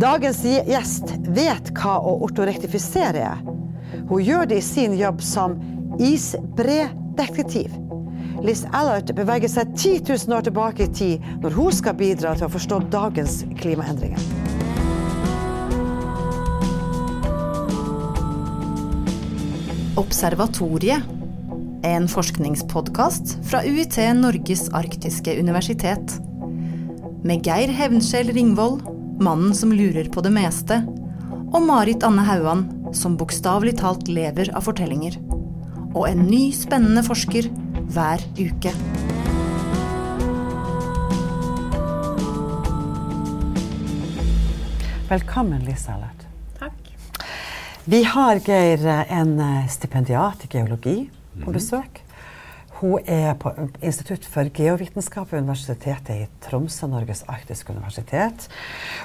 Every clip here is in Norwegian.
Dagens gjest vet hva å ortorektifisere er. Hun gjør det i sin jobb som isbredetektiv. Liz Allert beveger seg 10 000 år tilbake i tid når hun skal bidra til å forstå dagens klimaendringer. Observatoriet. En forskningspodkast fra UiT Norges arktiske universitet. Med Geir Hevnskjell Ringvold, mannen som lurer på det meste, og Marit Anne Hauan, som bokstavelig talt lever av fortellinger. Og en ny, spennende forsker hver uke. Velkommen, Lise Allert. Takk. Vi har Geir, en stipendiat i geologi på besøk. Hun er på Institutt for geovitenskap ved Universitetet i Tromsø, Norges arktiske universitet.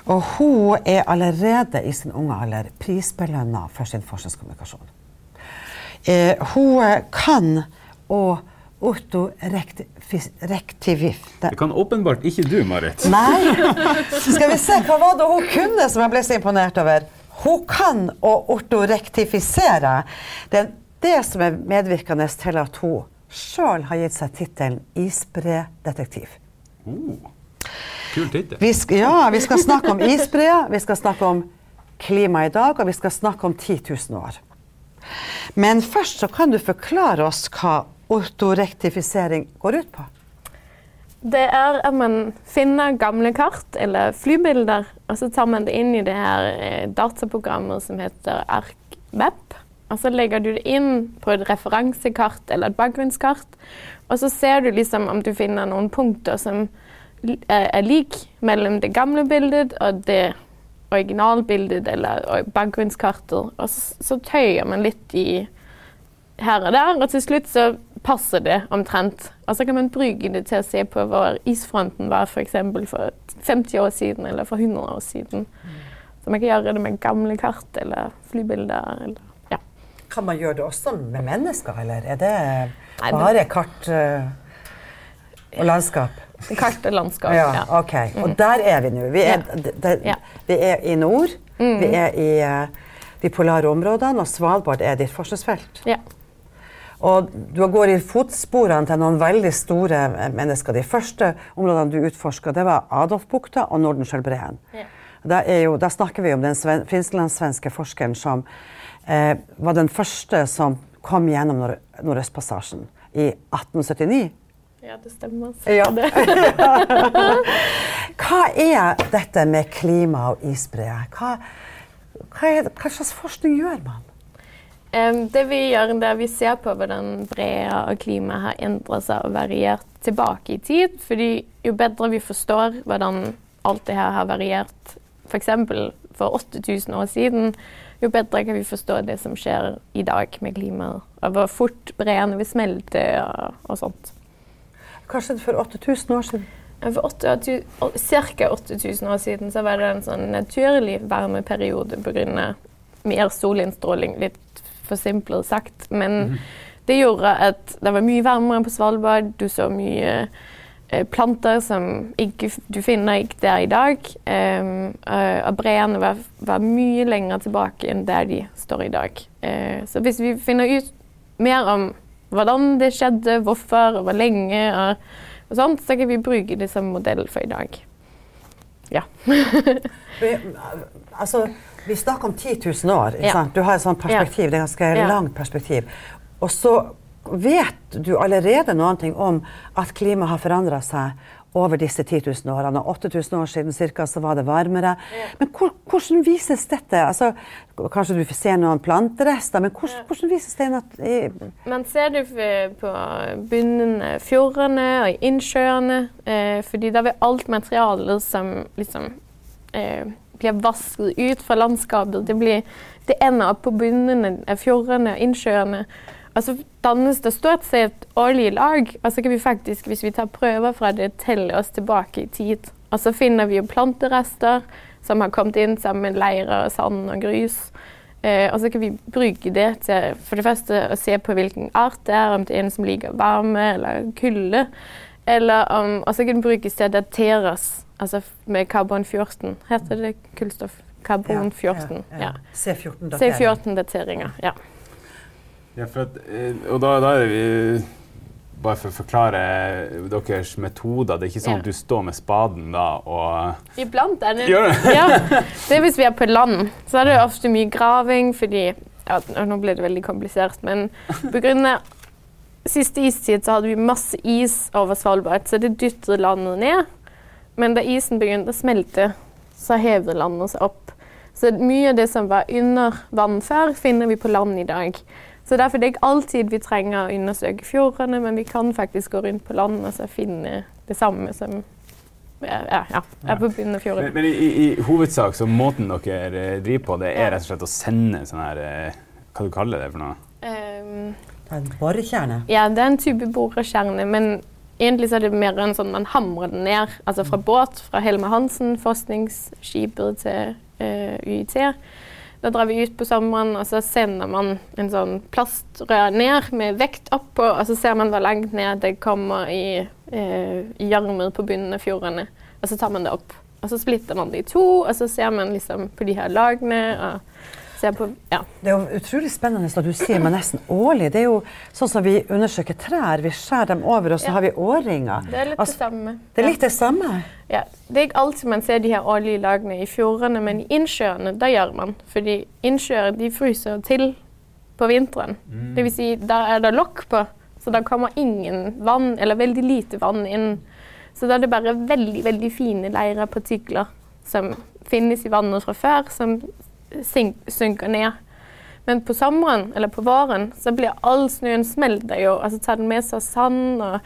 Og hun er allerede i sin unge alder prisbelønna for sin forskningskommunikasjon. Eh, hun kan å ortorektivif... Det kan åpenbart ikke du, Marit. Nei. Skal vi se, hva var det hun kunne som jeg ble så imponert over? Hun kan å ortorektifisere. Det er det som er medvirkende til at hun sjøl har gitt seg tittelen isbredetektiv. Oh, kul tittel. Vi ja, vi skal snakke om isbreer, vi skal snakke om klima i dag, og vi skal snakke om 10 000 år. Men først så kan du forklare oss hva ortorektifisering går ut på. Det er at man finner gamle kart eller flybilder, og så tar man det inn i det her eh, dataprogrammet som heter ArcMap. Og så legger du det inn på et referansekart eller et bakgrunnskart. Og så ser du liksom om du finner noen punkter som er er lik mellom det gamle bildet og det originalbildet eller bakgrunnskartet. Og så, så tøyer man litt i her og der, og til slutt så passer det omtrent. Og så kan man bruke det til å se på hvor isfronten var f.eks. For, for 50 år siden eller for 100 år siden. Så man kan gjøre det med gamle kart eller flybilder. Eller. Kan man gjøre det også med mennesker, eller er det bare kart eh, og landskap? Kart og landskap. Ja, ok. Og der er vi nå. Vi vi er i nord. Vi er i eh, de polare områdene, og Svalbard er ditt forskningsfelt. Ja. Og du går i fotsporene til noen veldig store eh, mennesker. De første områdene du utforska, det var Adolfbukta og Nordenskjølbreen. Ja. Da, da snakker vi om den sven, finlandssvenske forskeren som var den første som kom gjennom Nord Nordøstpassasjen i 1879. ja, det stemmer. Ja. Hva er dette med klima og isbreer? Hva, hva, hva slags forskning gjør man? Det vi gjør, det vi ser på hvordan brea og klima har endret seg og variert tilbake i tid. Fordi jo bedre vi forstår hvordan alt det her har variert f.eks. For, for 8000 år siden, jo bedre kan vi forstå det som skjer i dag med klimaet. Og hvor fort breene vil smelte og, og sånt. Hva skjedde for 8000 år siden? For ca. 8000 år siden så var det en sånn naturlig varmeperiode pga. mer solinnstråling, litt forsimplet sagt. Men det gjorde at det var mye varmere på Svalbard. Du så mye planter som ikke, du finner ikke der i dag. Um, eh, og breene var, var mye lenger tilbake enn der de står i dag. Uh, så hvis vi finner ut mer om hvordan det skjedde, hvorfor og hvor lenge, og, og sånt, så kan vi bruke det som modell for i dag. Ja. Altså, vi snakker om 10 000 år. Ikke Ja. Du har et sånt perspektiv, det er ganske Ja. langt perspektiv. Og så vet du allerede noen ting om at klimaet har forandra seg over disse 10 000 årene. Og 8000 år siden cirka, så var det varmere. Men hvor, hvordan vises dette? Altså, kanskje du ser noen planterester, men hvordan, hvordan vises det? At, Man ser det på bunnen av fjordene og i innsjøene. Eh, fordi da vil alt materialet som liksom eh, blir vasket ut fra landskapet, det, blir, det ender opp på bunnen av fjordene og innsjøene. Så dannes det stort sett årlige lag, og så kan vi faktisk, hvis vi tar prøver fra det, telle oss tilbake i tid. Og så finner vi jo planterester som har kommet inn sammen med leirer, sand og grus. Eh, og så kan vi bruke det til for det første å se på hvilken art det er, om det er en som liker varme eller kulde. Eller om, og så kan det brukes til å datere oss Altså med karbon 14. Heter det kullstoff? Karbon 14. Ja. C14 datering. C14-dateringer. Ja. Ja, at, eh, og da, da er vi Bare for å forklare deres metoder. Det er ikke sånn Ja. at du står med spaden da og Iblant er det Gjør det? ja, det er hvis vi er på land. Så er det ofte mye graving fordi ja, Nå ble det veldig komplisert, men pga. siste istid så hadde vi masse is over Svalbard, så det dyttet landet ned. Men da isen begynte å smelte, så hever landet seg opp. Så mye av det som var under vann før, finner vi på land i dag. Så derfor det er ikke alltid vi trenger å undersøke fjordene, men vi kan faktisk gå rundt på land og så finne det samme som ja, ja, ja, er på bunnen av fjorden. Men, men i, i, i hovedsak så måten dere eh, driver på, det er rett og slett å sende sånn her eh, Hva du kaller det for noe? Um, Det er en borekjerne. ja, det er en type borekjerne, men egentlig så er det mer en sånn man hamrer den ned. Altså fra båt, fra Helmer Hansen, forskningsskipet til uh, UiT. Da drar vi ut på sommeren, og så sender man en sånn plastrør ned med vekt oppå, og så ser man hvor langt ned det kommer i eh, i på bunnen av fjordene. Og så tar man det opp. Og så splitter man det i to, og så ser man liksom på de her lagene. og på, ja. Det er jo utrolig spennende når du sier men nesten årlig. Det er jo sånn som vi undersøker trær. Vi skjærer dem over, og så Ja. har vi årringer. Det er litt Altså, det samme. Det er litt det samme. Ja, det er ikke alltid man ser de her årlige lagene i fjordene, men i innsjøene, da gjør man. Fordi innsjøer de fryser til på vinteren. Det vil si, da er det lokk på, så da kommer ingen vann, eller veldig lite vann inn. Så da er det bare veldig, veldig fine leirepartikler partikler som finnes i vannet fra før, som synker ned. Men på sommeren, eller på våren, så blir all snøen smelter jo. Altså tar den med seg sand og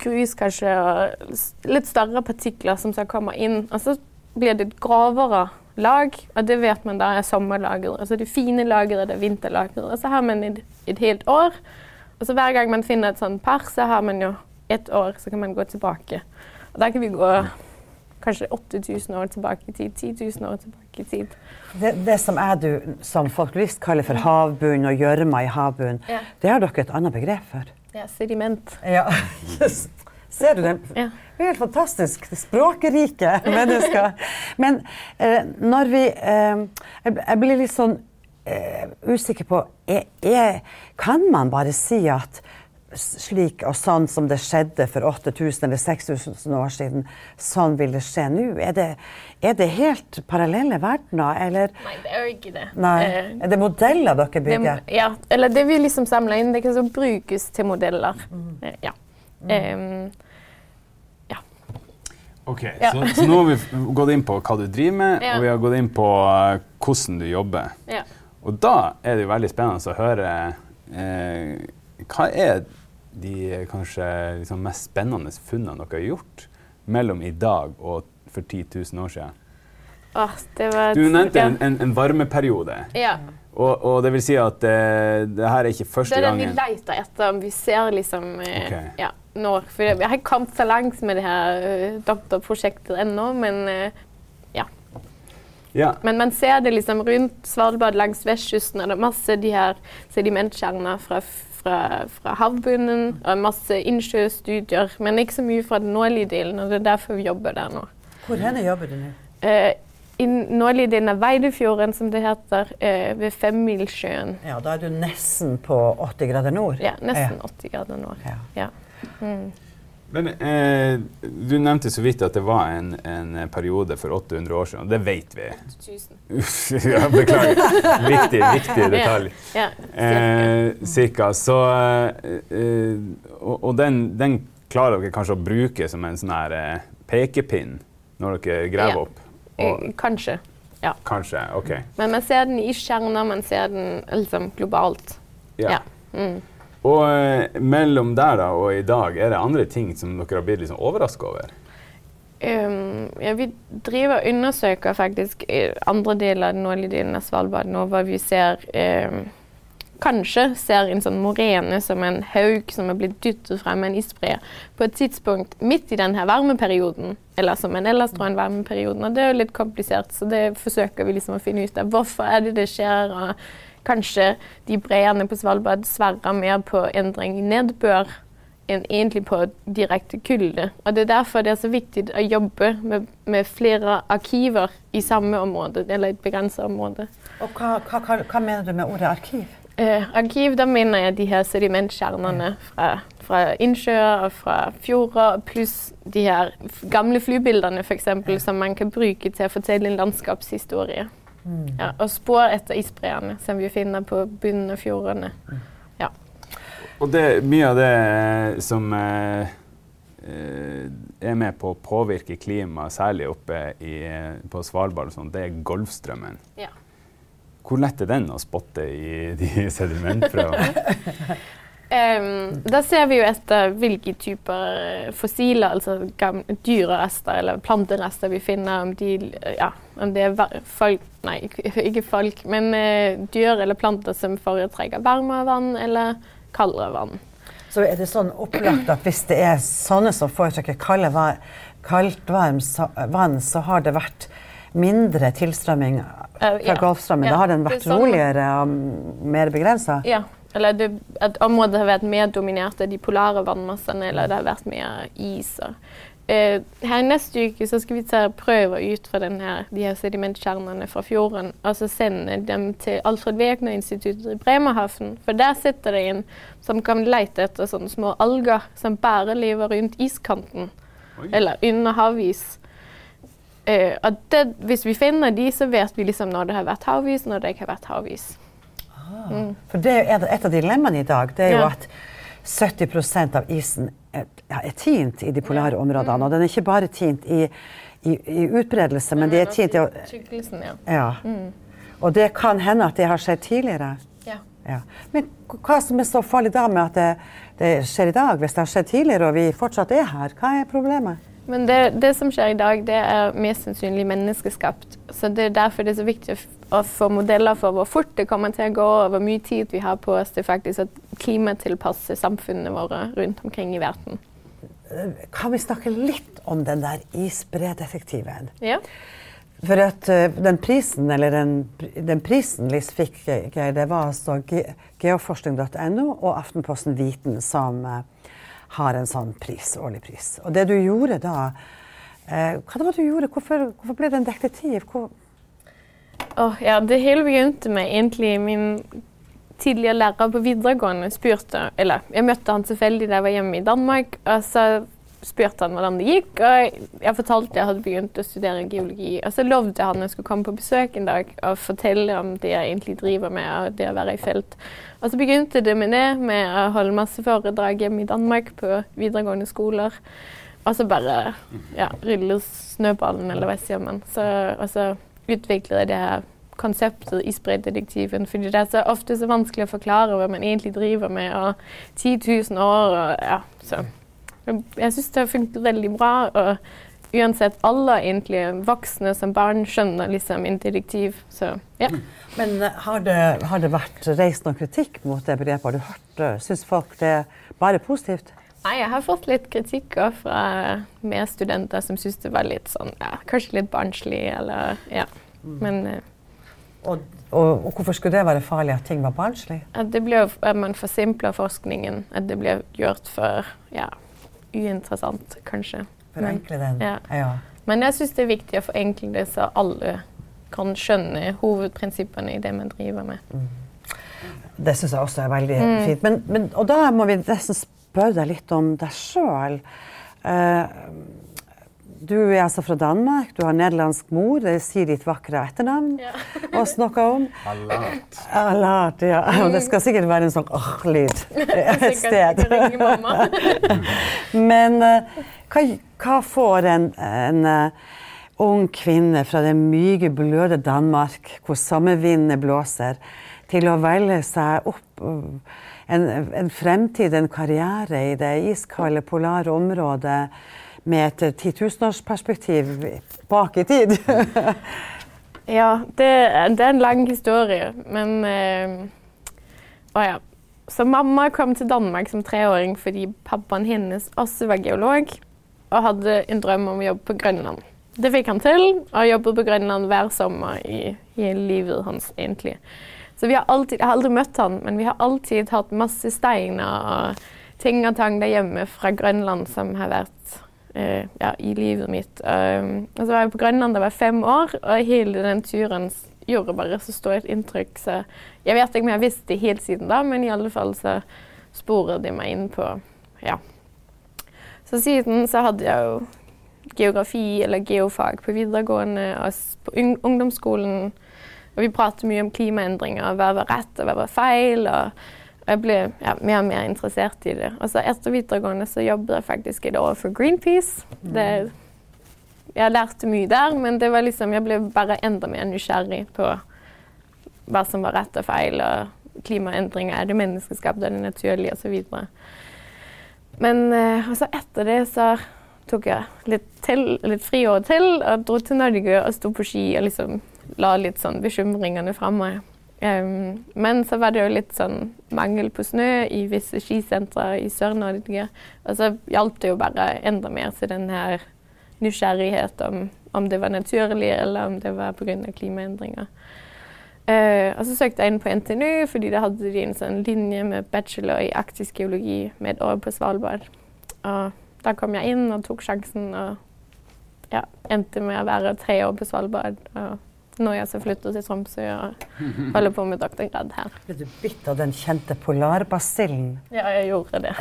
grus kanskje, og litt større partikler som skal komme inn. Og så blir det et grovere lag, og det vet man da er sommerlageret. Altså det fine lageret, det er vinterlageret. Og så har man et, et helt år. Og så hver gang man finner et sånt par, så har man jo ett år, så kan man gå tilbake. Og da kan vi gå kanskje 8000 år tilbake i tid, 10 000 år tilbake i tid. Det, det som jeg du som folklorist kaller for havbunn og gjørma i havbunnen, Ja. det har dere et annet begrep for. Ja, sediment. Ja. Ser du det? Ja. Det er helt fantastisk. Språkrike mennesker. Men eh, når vi eh, jeg, blir litt sånn eh, usikker på er, er, Kan man bare si at slik og sånn som det skjedde for 8000 eller 6000 år siden, sånn vil det skje nå? Er det, er det helt parallelle verdener, eller Nei, det er jo ikke det. Nei. Eh, Er det modeller dere det, bygger? ja, eller det vi liksom samler inn, det kan så brukes til modeller. Mm. Eh, Ja. Ok, Ja. så, så nå har vi gått inn på hva du driver med, Ja. og vi har gått inn på eh, hvordan du jobber. ja. Og da er det jo veldig spennende å høre eh, hva er de kanskje liksom mest spennende funnene dere har gjort mellom i dag og for 10 000 år siden? Åh, det var Du nevnte en, en, en varmeperiode, Ja. og, og det vil si at uh, det her er ikke Det er det vi leter etter, om vi ser liksom uh, okay. ja, nå. For jeg har ikke kommet så langt med det her uh, doktorprosjektet ennå, men eh, Ja. Men man ser det liksom rundt Svalbard langs vestkysten. Er det masse de her sedimentkjerner fra, fra, fra havbunnen og masse innsjøstudier. Men ikke så mye fra den nordlige delen, og det er derfor vi jobber der nå. Hvor henne jobber du nå? Eh, I delen av Veidefjorden, som det heter, eh, ved Femmilsjøen. Ja, da er du nesten på 80 grader nord. Ja, nesten 80 grader nord. Ja. Ja. Mm. Men eh, du nevnte så vidt at det var en, en periode for 800 år siden, og det vet vi. 8000. ja, beklager. Viktig, viktig detalj. Ja, cirka. Eh. Så, eh, eh, og og den, den klarer dere kanskje å bruke som en sånn her eh, pekepinn når dere graver Ja. opp? Og, kanskje. Kanskje. kanskje, OK. Men man ser den i kjerner, man ser den liksom globalt. Ja. Ja. Mm. Og eh, mellom der da og i dag, er det andre ting som dere har blitt liksom overraska over? Um, ja, vi driver og undersøker faktisk eh, andre deler av den nordlige delen av Svalbard nå, hva vi ser um, Kanskje ser en sånn morene som en haug som er blitt dyttet frem med en isbre på et tidspunkt midt i denne varmeperioden, eller som en ellers tror en varmeperioden. Og det er jo litt komplisert, så det forsøker vi liksom å finne ut av. Hvorfor er det det skjer? og Kanskje de breene på Svalbard sverrer mer på endring i nedbør enn egentlig på direkte kulde. Og det er derfor det er så viktig å jobbe med, med flere arkiver i samme område, eller et begrenset område. Og hva, hva, hva, mener du med ordet arkiv? Eh, arkiv, da mener jeg de her sedimentkjernene fra, fra innsjøer og fra fjorder, pluss de her gamle flybildene f.eks., som man kan bruke til å fortelle en landskapshistorie. Ja, og spor etter isbreene, som vi finner på bunnen av fjordene. Og det, mye av det som eh, eh, er med på å påvirke klimaet, særlig oppe i, på Svalbard, og sånt, det er Golfstrømmen. Ja. Hvor lett er den å spotte i de sedimentprøvene? Em, da ser vi jo etter hvilke typer fossiler, altså gamle dyrerester eller planterester vi finner, om, de, ja, om det er folk Nei, ikke, folk, men uh, dyr eller planter som foretrekker varmere vann eller kaldere vann. Så er det sånn opplagt at hvis det er sånne som foretrekker kalde kaldt varm så, vann, så har det vært mindre tilstrømming fra ja. Golfstrømmen. Ja, Da har den vært sånn. roligere og mer begrensa? Ja, eller det, at området har vært mer dominert av de polare vannmassene, eller det har vært mer is. Eh, her neste uke så skal vi ta prøver ut fra den her, de her sedimentkjernene fra fjorden, og så sende dem til Alfred Wegener-instituttet i Bremerhaven. For der sitter det en som kan lete etter sånne små alger som bare lever rundt iskanten, Oi. eller under havis. Uh, det, hvis vi finner de, så vet vi liksom når det har vært havis, når det ikke har vært havis. For det er jo et av dilemmaene i dag. Det er jo at 70% av isen er, ja, er tint i de polare områdene. Og den er ikke bare tint i, i, i utbredelse, men det er tint i å Tykkelsen, ja. ja. Og det kan hende at det har skjedd tidligere. ja. Ja. Men hva som er så farlig da med at det, det skjer i dag, hvis det har skjedd tidligere og vi fortsatt er her? Hva er problemet? Men det, det som skjer i dag, det er mest sannsynlig menneskeskapt. Så det er derfor det er så viktig å, få modeller for hvor fort det kommer til å gå, og hvor mye tid vi har på oss til faktisk å klimatilpasse samfunnene våre rundt omkring i verden. Kan vi snakke litt om den der isbredetektiven? Ja. For at eh, den prisen, eller den, den prisen Liss fikk, det var altså geoforskning.no og Aftenposten Viten som eh, har en sånn pris, årlig pris. Og det du gjorde da eh, Hva det var du gjorde? Hvorfor, hvorfor ble det en detektiv? Hvor, oh, ja, det hele begynte med egentlig min tidligere lærer på videregående spurte Eller jeg møtte han tilfeldig da jeg var hjemme i Danmark, og så spurte han hvordan det gikk. Og jeg fortalte jeg hadde begynt å studere geologi. Og så lovde han at jeg skulle komme på besøk en dag og fortelle om det jeg egentlig driver med, og det å være i felt. Og så begynte det med det, med å holde masse foredrag hjemme i Danmark på videregående skoler. Og så bare ja, rulle snøballen, eller hva sier man. Så, og så utviklet jeg det her konseptet isbredetektiven. Fordi det er så ofte så vanskelig å forklare hva man egentlig driver med. Og 10 000 år og ja, så. Jeg syns det har funket veldig bra. Og uansett alle egentlig voksne som barn skjønner liksom interdiktiv. Så ja. men eh, har det, har det vært reist noen kritikk mot det begrepet? Har du hørt det? Syns folk det er bare positivt? Nei, jeg har fått litt kritikk fra fra medstudenter som syns det var litt sånn ja, kanskje litt barnslig, eller ja. Men eh, Og, og, og hvorfor skulle det være farlig at ting var barnslig? at det ble, at man forsimpler forskningen. At det blir gjort for ja, uinteressant, kanskje. Men, Forenkle den? ja. ja. men jeg syns det er viktig å forenkle det, så alle kan skjønne hovedprinsippene i det vi driver med. Det syns jeg også er veldig Mm. fint. Men, men, og da må vi nesten spørre deg litt om deg sjøl. Du er altså fra Danmark, du har nederlandsk mor, det sier ditt vakre etternavn oss noe om. Alert. Alert, ja. Og det skal sikkert være en sånn åh-lyd et sted. Men eh, hva, hva får en, en eh, ung kvinne fra det myke, bløde Danmark, hvor sommervindene blåser, til å velge seg opp eh, en, en fremtid, en karriere i det iskalde, polare området med et titusenårsperspektiv bak i tid? Ja, det, det er en lang historie, men eh, Å ja. Så mamma kom til Danmark som treåring fordi pappaen hennes også var geolog og hadde en drøm om å jobbe på Grønland. Det fikk han til, og jobbet på Grønland hver sommer i hele livet hans. egentlig. Så har alltid, Jeg har aldri møtt han, men vi har alltid hatt masse steiner og ting og tang der hjemme fra Grønland som har vært ja, i livet mitt. Um, og så var jeg på Grønland da jeg var fem år, og hele den turen gjorde bare så stort inntrykk. Så jeg vet ikke om jeg har visst det helt siden da, men i alle fall så sporet de meg inn på ja. Så siden så hadde jeg jo geografi eller geofag på videregående og på ung ungdomsskolen. Og vi pratet mye om klimaendringer, hva var rett og hva var feil. og jeg ble ja, mer og mer interessert i det. Og så etter videregående så jobbet jeg faktisk et år for Greenpeace. Det, jeg lærte mye der, men det var liksom, jeg ble bare enda mer nysgjerrig på hva som var rett og feil, og klimaendringer, er det menneskeskapt, er det naturlig, osv. Men eh, altså etter det så tok jeg litt, til, litt friår til og dro til Norge og sto på ski og liksom la litt sånn bekymringene fra meg. Um, men så var det jo litt sånn mangel på snø i visse skisentre i Sør-Norge. Og så hjalp det jo bare enda mer til den her nysgjerrighet om, om det var naturlig, eller om det var pga. klimaendringer. Uh, og så søkte jeg inn på NTNU, fordi da hadde de en sånn linje med bachelor i arktisk geologi med et år på Svalbard. Og da kom jeg inn og tok sjansen og ja, endte med å være tre år på Svalbard. Og nå jeg så flyttet til Tromsø og holder på med doktorgrad her. Ble du bitt av den kjente polarbasillen? Ja, jeg gjorde det.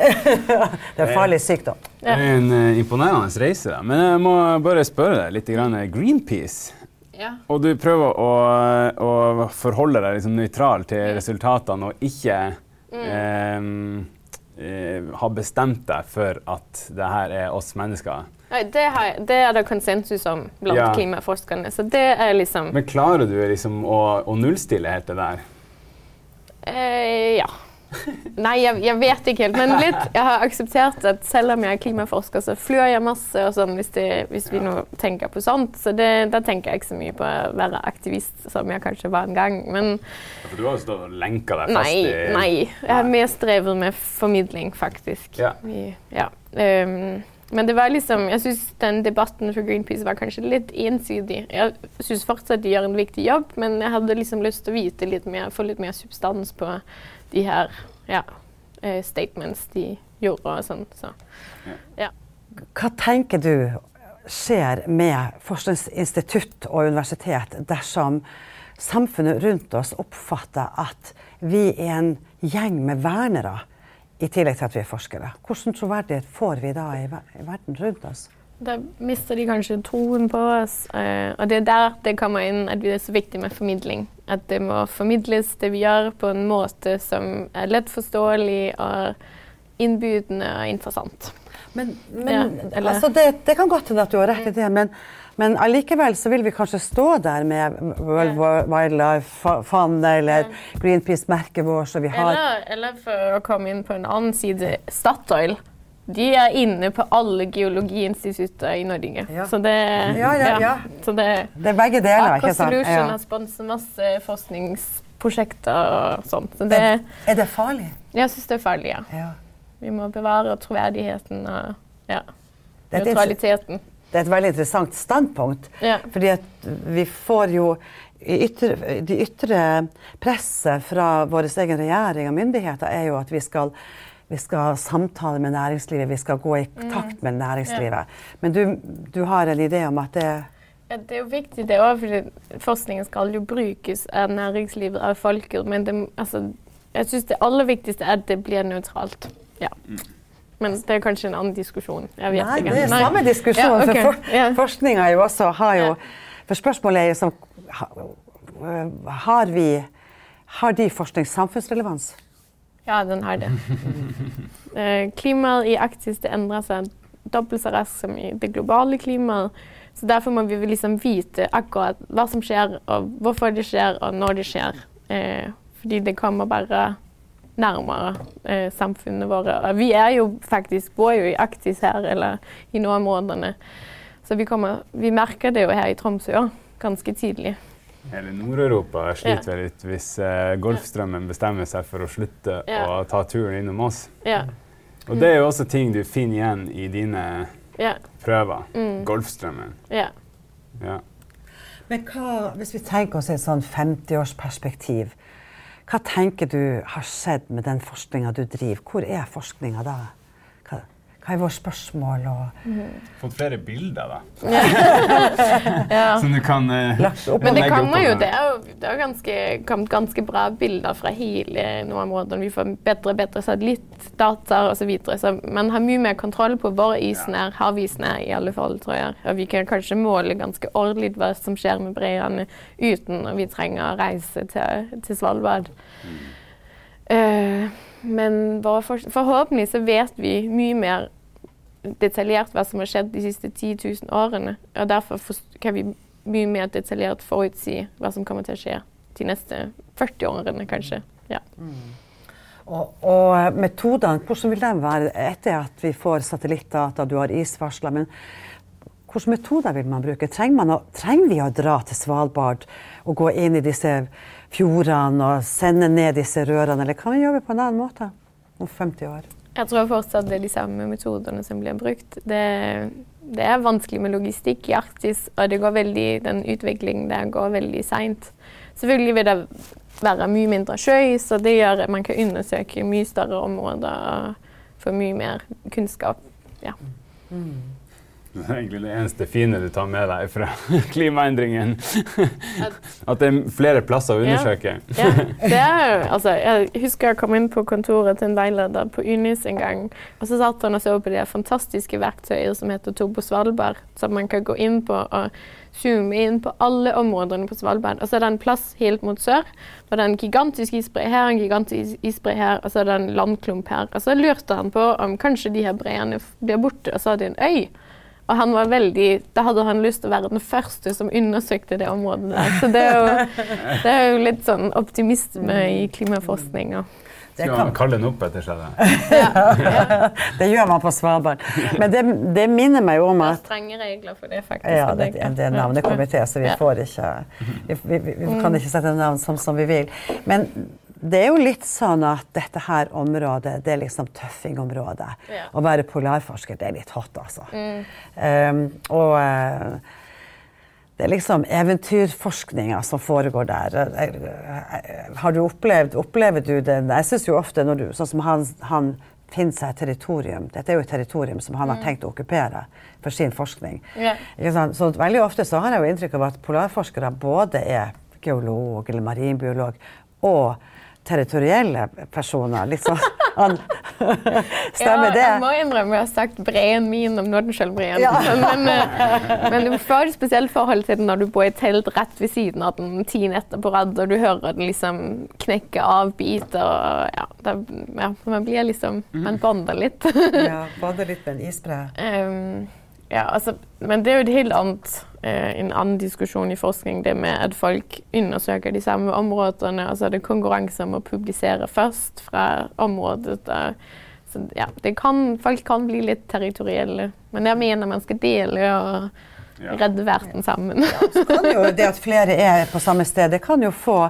Det er farlig sykdom. Det er en uh, imponerende reise. Da. Men jeg må bare spørre deg litt. Grann, Greenpeace. Ja. Og du prøver å, å forholde deg liksom nøytral til resultatene og ikke Mm. eh, eh, ha bestemt deg for at det her er oss mennesker. Nei, det, har det er det konsensus om blant Ja. klimaforskerne. Så det er liksom Men klarer du liksom å, å nullstille helt det der? Eh, ja. Nei, jeg, jeg vet ikke helt. Men litt, jeg har akseptert at selv om jeg er klimaforsker, så flyr jeg masse og sånn hvis, det, hvis vi nå tenker på sånt. Så det, da tenker jeg ikke så mye på å være aktivist som jeg kanskje var en gang. Men For du har jo stått og lenka deg fast nei, i nei. Jeg har mer strevet med formidling, faktisk. Ja. I, ja. Ehm, men det var liksom, jeg syns den debatten for Greenpeace var kanskje litt ensidig. Jeg syns fortsatt de gjør en viktig jobb, men jeg hadde liksom lyst til å vite litt mer, få litt mer substans på de her ja, eh, statements de gjorde og sånn. Så. Ja. Hva tenker du skjer med forskningsinstitutt og universitet dersom samfunnet rundt oss oppfatter at vi er en gjeng med vernere, i tillegg til at vi er forskere? Hvilken troverdighet får vi da i ver- i verden rundt oss? Da mister de kanskje troen på oss. eh, og det er der det kommer inn at det er så viktig med formidling. At det må formidles, det vi gjør, på en måte som er lett forståelig og innbydende og interessant. Men, men Ja, altså det, det kan godt hende at du har rett i det, men, men allikevel så vil vi kanskje stå der med World Wildlife Fund eller Greenpeace-merket vårt, som vi har Eller, eller for å komme inn på en annen side, Statoil. De er inne på alle geologiinstitutter i Norge. Ja. Så det, Ja, ja, ja. Så det Det er begge deler, ikke sant? Solution har sponset masse forskningsprosjekter og sånt. Så det, Er, er det farlig? jeg syns det er farlig, ja. Ja. Vi må bevare troverdigheten og ja, nøytraliteten. Det er et veldig interessant standpunkt. Ja. Fordi at vi får jo i ytre, De ytre presset fra vår egen regjering og myndigheter er jo at vi skal, vi skal samtale med næringslivet, vi skal gå i takt med næringslivet. Men du, du har en idé om at det Ja, det er jo viktig det òg, for forskningen skal jo brukes av næringslivet, av folket. Men det, altså, jeg syns det aller viktigste er at det blir nøytralt. Ja. Men det er kanskje en annen diskusjon. Jeg vet Nei, ikke. det er samme diskusjon. Ja, okay. For forskninga jo også har jo For spørsmålet er jo sånn Har vi Har de forskning samfunnsrelevans? Ja, den har det. Eh, klimaet i Arktis det endrer seg dobbelt så raskt som i det globale klimaet. Så derfor må vi liksom vite akkurat hva som skjer, og hvorfor det skjer, og når det skjer. Eh, fordi det kommer bare nærmere eh, samfunnet våre. Vi er jo faktisk, bor jo i Aktis her, eller i nordområdene. Så vi, kommer, vi merker det jo her i Tromsø òg, ganske tidlig. Hele Nord-Europa sliter vel litt hvis eh, Golfstrømmen bestemmer seg for å slutte Ja. å ta turen innom oss. Ja, Og det er jo også ting du finner igjen i dine ja, prøver. Mm. Golfstrømmen. ja. Ja. Men hva, hvis vi tenker oss et sånn 50-årsperspektiv, hva tenker du har skjedd med den forskninga du driver? Hvor er forskninga da? Hva, er våre spørsmål? Og Fått flere bilder, da. Ja. Som du kan eh, Lagt opp. Men det kommer jo, det er jo det er ganske, kommet ganske bra bilder fra hele nordområdene. Vi får bedre og bedre satellittdata osv. Så, videre. så man har mye mer kontroll på hvor isen er, havisen er i alle fall, tror jeg. Og vi kan kanskje måle ganske ordentlig hva som skjer med breene uten at vi trenger å reise til, til Svalbard. Eh, men for, forhåpentlig så vet vi mye mer detaljert hva som har skjedd de siste 10 000 årene. Og derfor kan vi mye mer detaljert forutsi hva som kommer til å skje de neste 40 årene, kanskje. Ja. Og, og eh, metodene, hvordan vil de være etter at vi får satellittdata, du har isvarsler, hvilke metoder vil man bruke? Trenger, man å, trenger vi å dra til Svalbard og gå inn i disse fjordene og sende ned disse rørene, eller kan vi jobbe på en annen måte om 50 år? Jeg tror fortsatt det er de samme metodene som blir brukt. Det, det er vanskelig med logistikk i Arktis, og det går veldig, den utviklingen der går veldig seint. Selvfølgelig vil det være mye mindre sjø, så det gjør at man kan undersøke mye større områder og få mye mer kunnskap. Ja. Det er egentlig det eneste fine du tar med deg fra klimaendringen. At det er flere plasser å undersøke. Ja, det er, altså, jeg husker jeg kom inn på kontoret til en veileder på Unis en gang. Og så satt han og så på det fantastiske verktøyet som heter Turbo Svalbard. Som man kan gå inn på og zoome inn på alle områdene på Svalbard. Og så er det en plass helt mot sør. Og det er en gigantisk isbre her, en gigantisk isbre her, og så er det en landklump her. Og så lurte han på om kanskje de her breene blir borte, og så er det en øy. Og han var veldig, da hadde han lyst til å være den første som undersøkte det området der. Så det er jo, det er jo litt sånn optimisme i klimaforskninga. Det, Skal kan, man kalle den opp etter seg? da? det gjør man på Svalbard. Men det, det minner meg jo om Det er strenge regler for det, faktisk. Ja, det, det er navnekomité, så vi får ikke Vi, vi, vi kan ikke sette navn som, som vi vil. Men det er jo litt sånn at dette her området, det er liksom tøffingområdet. Ja. Å være polarforsker, det er litt hot, altså. Mm. Um, og uh, det er liksom eventyrforskninga som foregår der. Eh, eh, Har du opplevd Opplever du det Jeg syns jo ofte når du Sånn som han, han finner seg et territorium. Dette er jo et territorium som han har tenkt å okkupere for sin forskning. Yeah. Så veldig ofte så har jeg jo inntrykk av at polarforskere både er geolog eller marinbiolog og territorielle personer. Litt sånn an, Stemmer ja, det? Jeg må innrømme jeg har sagt breen min om Nordenskjoldbreen. Ja. Men, eh, men du får et spesielt forhold til den når du bor i et telt rett ved siden av den ti netter på rad, og du hører den liksom knekke av biter. Og, ja, det, ja, man blir liksom Man bonder litt. Ja, bonder litt med en isbre. Ehm, ja, altså, men det er jo et helt annet, eh, en annen diskusjon i forskning, det med at folk undersøker de samme områdene. Altså det er konkurranse om å publisere først fra området. Der. Så ja, det kan, folk kan bli litt territorielle. Men jeg mener man skal dele og redde verden sammen. Så kan jo det at flere er på samme sted, det kan jo få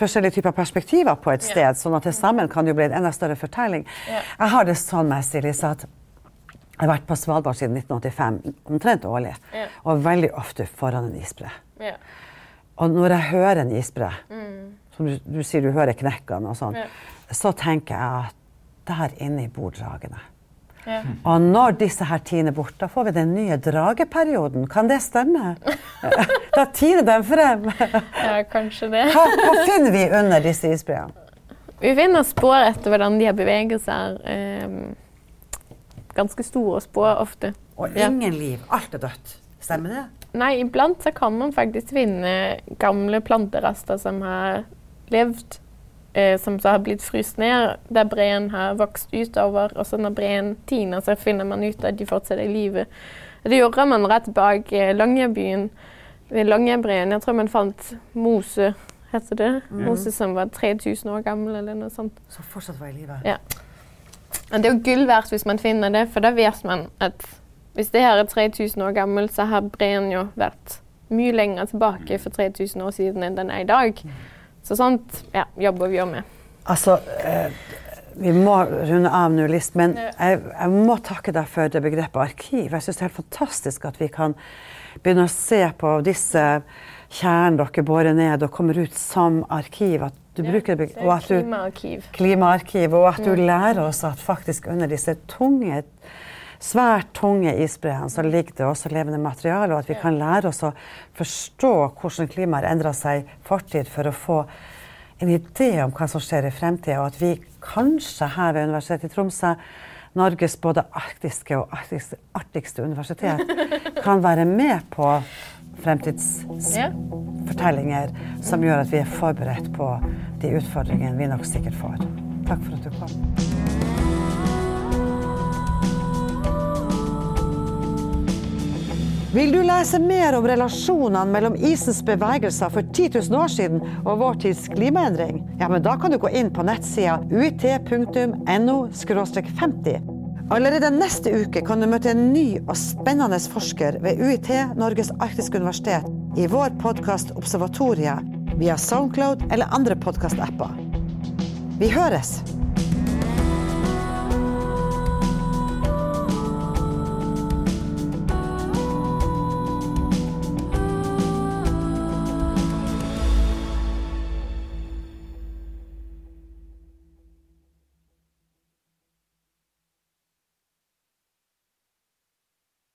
forskjellige typer perspektiver på et Ja. sted. Sånn at det sammen kan jo bli en enda større fortelling. Ja. Jeg har det sånn med Lise, at jeg har vært på Svalbard siden 1985, omtrent årlig. Ja. Og veldig ofte foran en isbre. Ja. Og når jeg hører en isbre, Mm. som du, du sier du hører knekkene og sånn, Ja. så tenker jeg at der inne bor dragene. Og når disse her tiner bort, da får vi den nye drageperioden. Kan det stemme? Da tiner de frem. ja, kanskje det. Hva, hva finner vi under disse isbreene? Vi finner spor etter hvordan de har beveget seg. ehm, ganske store spor ofte. Og Ja. ingen liv. Alt er dødt. Stemmer det? Nei, iblant så kan man faktisk finne gamle planterester som har levd, eh, som så har blitt fryst ned, der breen har vokst utover. Og så når breen tiner, så finner man ut at de fortsatt er i live. Det gjorde man rett bak eh, Longyearbyen, ved Longyearbreen. Jeg tror man fant mose, heter det. Mose som var 3000 år gammel, eller noe sånt. Som fortsatt var i live. Ja. Men det er jo gull verdt hvis man finner det, for da vet man at hvis det her er 3000 år gammelt, så har breen jo vært mye lenger tilbake for 3000 år siden enn den er i dag. Så sånt ja, jobber vi jo med. Altså, eh, vi må runde av nå, List, men jeg, jeg må takke deg for det begrepet arkiv. Jeg syns det er helt fantastisk at vi kan begynne å se på disse kjernen dere borer ned og kommer ut som arkiv. At du bruker det, og at du, klimaarkiv. klimaarkiv, og at du lærer oss at faktisk under disse tunge, svært tunge isbreene så ligger det også levende materiale, og at vi kan lære oss å forstå hvordan klimaet har endra seg i fortid for å få en idé om hva som skjer i fremtida, og at vi kanskje her ved Universitetet i Tromsø, Norges både arktiske og arktiske, universitet, kan være med på fremtidsfortellinger som gjør at vi er forberedt på de utfordringene vi nok sikkert får. Takk for at du kom. Vil du lese mer om relasjonene mellom isens bevegelser for 10 000 år siden og vår tids klimaendring? Ja, men da kan du gå inn på nettsida uit.no 50. Allerede neste uke kan du møte en ny og spennende forsker ved UiT, Norges arktiske universitet, i vår podkast Observatoriet via Soundcloud eller andre podkastapper. Vi høres!